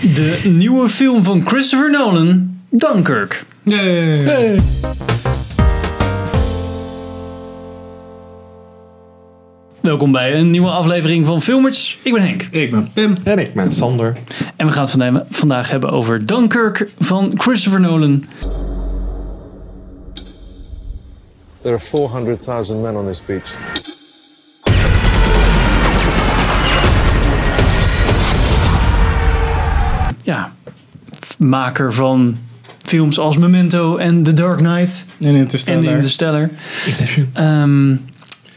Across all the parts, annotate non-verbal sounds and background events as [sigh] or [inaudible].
De nieuwe film van Christopher Nolan, Dunkirk. Yay. Welkom bij een nieuwe aflevering van Filmers. Ik ben Henk. Ik ben Pim. En ik ben Sander. En we gaan het vandaag, vandaag hebben over Dunkirk van Christopher Nolan. There are 400,000 men on this beach. Maker van films als Memento en The Dark Knight En en Interstellar. Interstellar. Inception. Ehm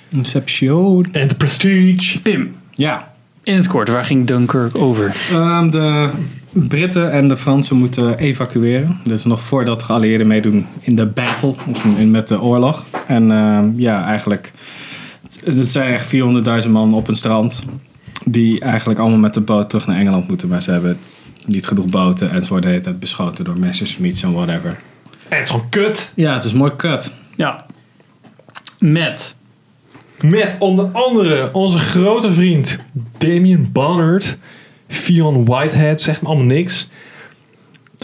Inception. En The Prestige. Pim, Ja. in het kort, waar ging Dunkirk over? Ehm, de Britten en de Fransen moeten evacueren. Dus nog voordat de geallieerden meedoen in de battle, of in, met de oorlog. En ehm, ja, eigenlijk, het zijn echt 400.000 man op een strand. Die eigenlijk allemaal met de boot terug naar Engeland moeten. Maar ze hebben niet genoeg boten en ze worden de hele tijd beschoten door Messerschmitts en whatever. En het is gewoon kut. Ja, het is mooi kut. Ja, met Met onder andere onze grote vriend Damien Bonnard. Fionn Whitehead, zegt me allemaal niks.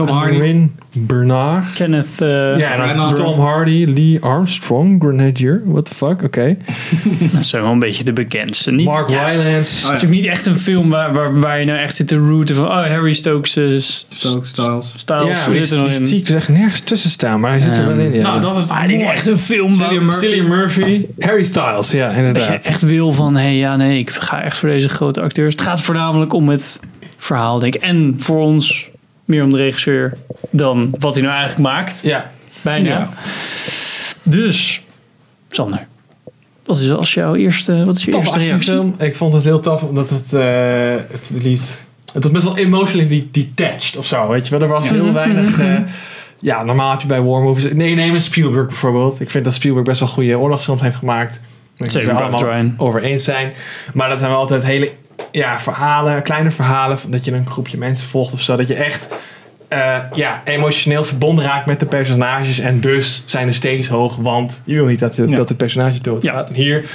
Tom Hardy. Bernard. Kenneth... eh, Ja, en dan Branagh. Tom Hardy, Lee Armstrong, Grenadier. What the fuck, oké. [laughs] Dat zijn wel een beetje de bekendste. Niet, Mark ja, Rylance. Het is ook niet echt een film waar, waar, waar je nou echt zit te rooten van... Oh, Harry Stokes, eh, s- Stoke Styles. Styles, ja, die, zit er die nog in? dus echt nergens tussen staan, maar hij zit er wel in. Ja. Nou, dat is niet echt een film Cillian Murphy. Cillian Murphy, Harry Styles, ja, dat je inderdaad. echt wil van... Hé, hey, ja, nee, ik ga echt voor deze grote acteurs. Het gaat voornamelijk om het verhaal, denk ik. En voor ons meer om de regisseur dan wat hij nou eigenlijk maakt. Ja, Bijna. Ja. Dus, Sander. Wat is als jouw eerste, wat is je tof eerste reactie? actiefilm. Ik vond het heel tof, omdat het, eh het liet... Het was best wel emotionally detached of zo, weet je wel. Er was heel weinig... [laughs] eh, ja, normaal heb je bij war movies... Nee, neem een Spielberg bijvoorbeeld. Ik vind dat Spielberg best wel goede oorlogsfilms heeft gemaakt. Ik Zeker, het allemaal Ryan. over eens zijn. Maar dat zijn wel altijd hele ja, verhalen, kleine verhalen. van Dat je een groepje mensen volgt of zo. Dat je echt eh, ja, emotioneel verbonden raakt met de personages. En dus zijn de stakes hoog, want je wil niet dat, je, Ja. dat het personage doodgaat. Ja. En hier,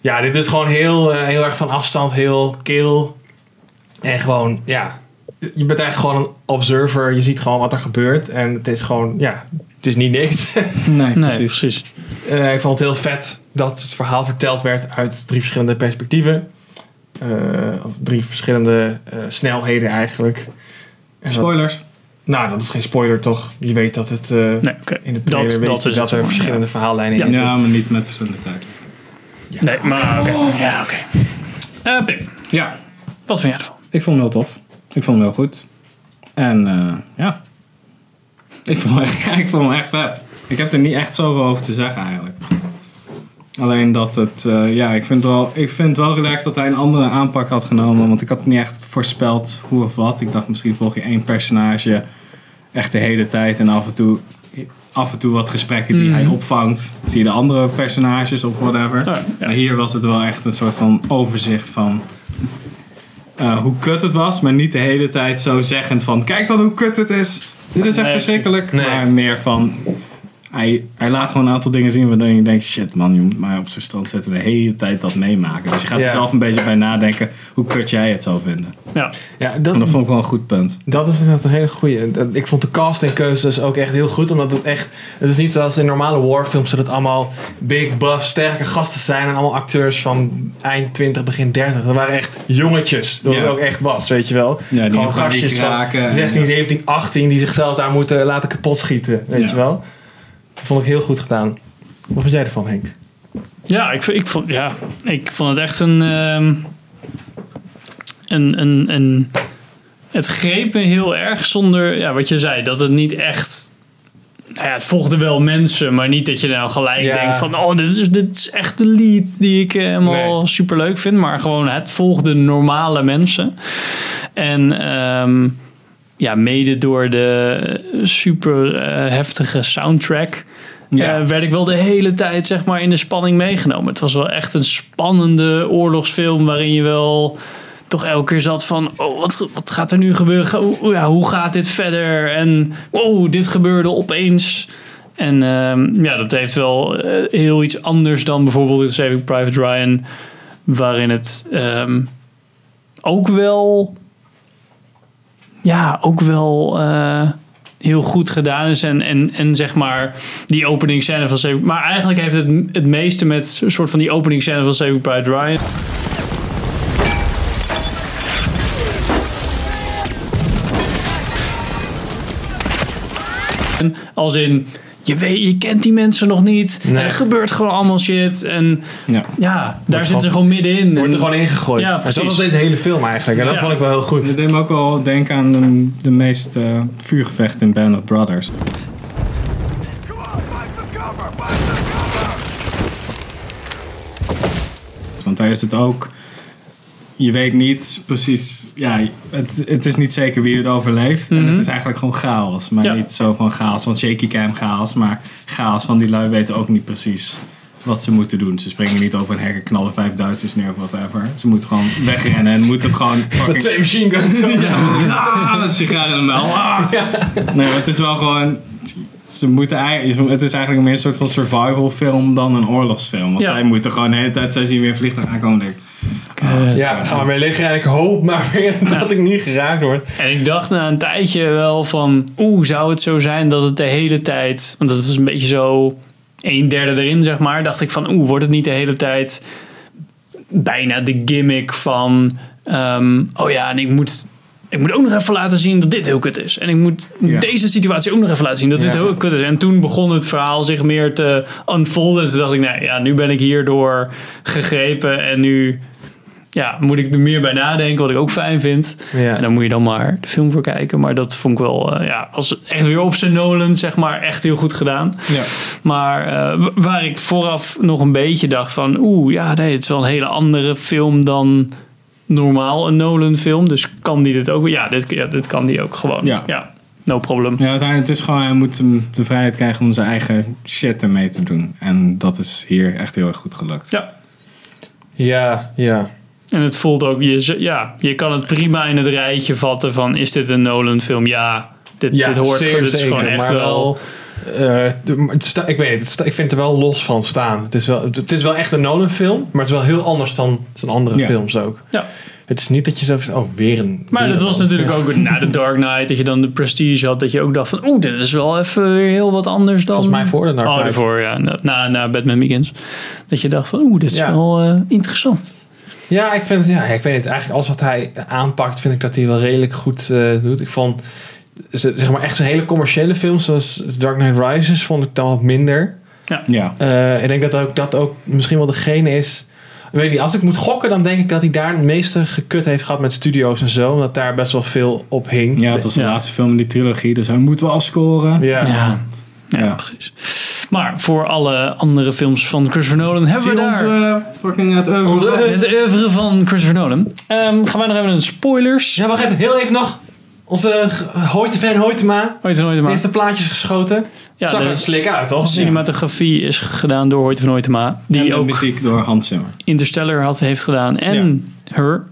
ja, dit is gewoon heel, eh, heel erg van afstand, heel kil. En gewoon, ja, je bent eigenlijk gewoon een observer. Je ziet gewoon wat er gebeurt. En het is gewoon, ja, het is niet niks. [laughs] Nee, Nee, precies. precies. Eh, ik vond het heel vet dat het verhaal verteld werd uit drie verschillende perspectieven. Eh, of drie verschillende eh, snelheden eigenlijk. En Spoilers. nou, dat is geen spoiler toch? Je weet dat het eh, Nee, oké. in de trailer Dat, weet dat je is dat het. er verschillende verhaallijnen Ja. in Ja, maar niet met verschillende tijden. ja. Nee, maar oké. Ja, oké. Eh, Pim, Ja, wat vind jij ervan? ik vond hem heel tof. Ik vond hem heel goed. En eh, ja, ik vond, hem [laughs] ik vond hem echt vet. Ik heb er niet echt zoveel over te zeggen eigenlijk. Alleen dat het, eh, ja, ik vind, wel, ik vind wel relaxed dat hij een andere aanpak had genomen. Want ik had niet echt voorspeld hoe of wat. Ik dacht misschien volg je één personage echt de hele tijd. En af en toe, af en toe wat gesprekken die Mhm. hij opvangt. Zie je de andere personages of whatever. Oh, ja. Maar hier was het wel echt een soort van overzicht van eh, hoe kut het was, maar niet de hele tijd zo zeggend van kijk dan hoe kut het is. Dit is echt Nee. verschrikkelijk. Nee. Maar meer van hij, hij laat gewoon een aantal dingen zien waardoor je denkt shit man, je moet mij op zijn strand zetten de hele tijd dat meemaken. Dus je gaat er Ja. zelf een beetje bij nadenken hoe kut jij het zou vinden. Ja, Ja, En dat, dat vond ik wel een goed punt. dat is inderdaad een hele goede. Ik vond de castingkeuzes ook echt heel goed. Omdat het echt... Het is niet zoals in normale warfilms dat het allemaal big, buff, sterke gasten zijn. En allemaal acteurs van eind 20, begin 30. Dat waren echt jongetjes. Dat Ja. het ook echt was, weet je wel. Ja, die Gewoon in paniek gastjes van raken en- 16, 17, 18 die zichzelf daar moeten laten kapot schieten. Weet Ja. je wel. Dat vond ik heel goed gedaan. Wat vond jij ervan, Henk? ja, ik, ik, vond, ja ik vond het echt een, ehm, een, een, een... Het greep me heel erg zonder, ja, wat je zei, dat het niet echt... Nou ja, het volgde wel mensen, maar niet dat je nou gelijk Ja. denkt van... Oh, dit is, dit is echt de lead die ik eh, helemaal Nee. super leuk vind. Maar gewoon, het volgde normale mensen. En ehm, ja, mede door de super eh, heftige soundtrack... Ja. eh, werd ik wel de hele tijd zeg maar, in de spanning meegenomen. Het was wel echt een spannende oorlogsfilm waarin je wel toch elke keer zat van... Oh, wat, wat gaat er nu gebeuren? Ja, hoe gaat dit verder? En wow, dit gebeurde opeens. En ehm, ja, dat heeft wel eh, heel iets anders dan bijvoorbeeld in Saving Private Ryan... waarin het ehm, ook wel ja, ook wel eh, heel goed gedaan is. En, en, en zeg maar die opening scène van Saving... Maar eigenlijk heeft het het meeste met een soort van die opening scène van Saving Private Ryan. Als in, je, weet, je kent die mensen nog niet. Nee. En er gebeurt gewoon allemaal shit. En Ja. ja, daar zitten ze gewoon- middenin. Wordt er gewoon ingegooid. Ja, en zo was precies. deze hele film eigenlijk. En dat Ja. vond ik wel heel goed. Het deed me ook wel denken aan de, de meest eh, vuurgevechten in Band of Brothers. Want daar is het ook... Je weet niet precies... Ja, het, het is niet zeker wie het overleeft. En het is eigenlijk gewoon chaos. Maar Ja. niet zo van chaos van shaky cam chaos. Maar chaos van die lui weten ook niet precies wat ze moeten doen. Ze springen niet over een hek en knallen vijf Duitsers neer of whatever. Ze moeten gewoon wegrennen en moeten het gewoon... [laughs] fucking- Met twee machine guns. [laughs] Ah, een sigaar in de mel. Ah. [laughs] Nee, maar het is wel gewoon... Ze moeten eigenlijk, het is eigenlijk meer een soort van survival film dan een oorlogsfilm. Want Ja. zij moeten gewoon de hele tijd, zij zien weer vliegtuig aankomen. en denken, Ja, ga maar mee liggen en ik hoop maar [laughs] weer dat ik niet geraakt word. En ik dacht na een tijdje wel van, oeh, zou het zo zijn dat het de hele tijd, want dat is een beetje zo een derde erin, zeg maar, dacht ik van, oeh, wordt het niet de hele tijd bijna de gimmick van, ehm, oh ja, en ik moet, ik moet ook nog even laten zien dat dit heel kut is. En ik moet Ja. deze situatie ook nog even laten zien dat dit heel kut is. En toen begon het verhaal zich meer te unfolden. En toen dacht ik, nee, ja, nu ben ik hierdoor gegrepen en nu... Ja, moet ik er meer bij nadenken, wat ik ook fijn vind. Ja. En dan moet je dan maar de film voor kijken. Maar dat vond ik wel, eh, ja, als echt weer op zijn Nolan, zeg maar, echt heel goed gedaan. ja. Maar eh, waar ik vooraf nog een beetje dacht van, oeh, ja, nee, het is wel een hele andere film dan normaal een Nolan film. Dus kan die dit ook? Ja, dit, ja, dit kan die ook gewoon. Ja. Ja, no problem. Ja, uiteindelijk, het is gewoon, hij moet hem de vrijheid krijgen om zijn eigen shit ermee te doen. En dat is hier echt heel erg goed gelukt. Ja. Ja, ja. En het voelt ook, je, ja, je kan het prima in het rijtje vatten van, is dit een Nolan film? Ja, dit, ja dit hoort zeer dit is zeker, gewoon echt maar wel... eh, het sta- ik weet niet, het sta- ik vind het er wel los van staan. Het is wel, het is wel echt een Nolan film, maar het is wel heel anders dan zijn andere Ja. films ook. Ja. Het is niet dat je zo van, oh, weer een... Maar weer dat een was natuurlijk film. ook na de Dark Knight, dat je dan de Prestige had, dat je ook dacht van, oeh, dit is wel even weer heel wat anders dan... Volgens mij voor de Dark Oh, daarvoor, ja. Na, na, na Batman Begins. Dat je dacht van, oeh, dit is Ja. wel eh, interessant. Ja, ik vind het, ja, ik weet niet. Eigenlijk alles wat hij aanpakt, vind ik dat hij wel redelijk goed eh, doet. Ik vond, zeg maar, echt zo'n hele commerciële films zoals Dark Knight Rises, vond ik dan wat minder. Ja. Eh, ik denk dat ook, dat ook misschien wel degene is. Ik weet niet, als ik moet gokken, dan denk ik dat hij daar het meeste gekut heeft gehad met studio's en zo. Omdat daar best wel veel op hing. ja, het was de Ja. laatste film in die trilogie, dus hij moet wel scoren. Ja. Ja. Ja, Ja. precies. Maar voor alle andere films van Christopher Nolan hebben Zie we daar... eh, fucking het oeuvre van- Het oeuvre van Christopher Nolan. Ehm, gaan wij nog even naar de spoilers. Ja, wacht even, heel even nog. Onze Hoyte fan Hoytema, die heeft de plaatjes geschoten. Ja, Zag de er slik uit, toch? cinematografie is gedaan door Hoyte van Hoytema. en Die de ook muziek door Hans Zimmer. Interstellar had, heeft gedaan. En Her.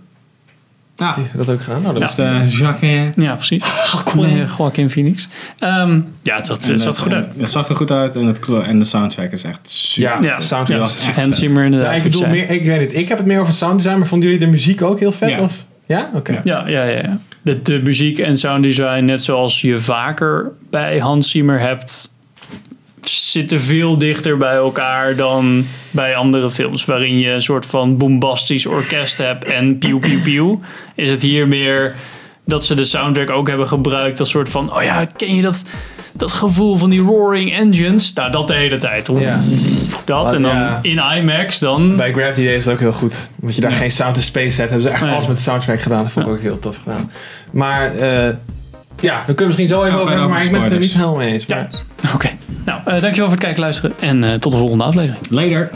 Ah, heeft dat ook gedaan. Nou, dat met eh, Jacques. Ja, precies. [laughs] Joaquin Phoenix. Ehm, ja, het zat, het zat het- goed uit. Het zag er goed uit en, het, en de soundtrack is echt super. Ja, Ja, de soundtrack ja, was echt. Zimmer inderdaad. Ja, ik bedoel, meer, ik weet niet. Ik heb het meer over het sounddesign, maar vonden jullie de muziek ook heel vet? Ja. Of? Ja? Oké. Ja. Ja, ja, ja. ja. De, de muziek en sounddesign, net zoals je vaker bij Hans Zimmer hebt, zitten veel dichter bij elkaar dan bij andere films. Waarin je een soort van bombastisch orkest hebt en pieuw, pieuw, pieuw. Is het hier meer dat ze de soundtrack ook hebben gebruikt als soort van, oh ja, ken je dat, dat gevoel van die roaring engines? Nou, dat de hele tijd. Ja. Dat en dan Ja. in IMAX dan... Bij Gravity Day is het ook heel goed. Want je daar geen sound to space hebt. Hebben ze echt alles met de soundtrack gedaan. Dat vond ik ook heel tof gedaan. Maar eh, ja, we kunnen misschien zo even Ja, over. Maar ik ben het er niet helemaal mee eens. Ja. Maar Oké, nou, eh, dankjewel voor het kijken en luisteren. En eh, tot de volgende aflevering. Later.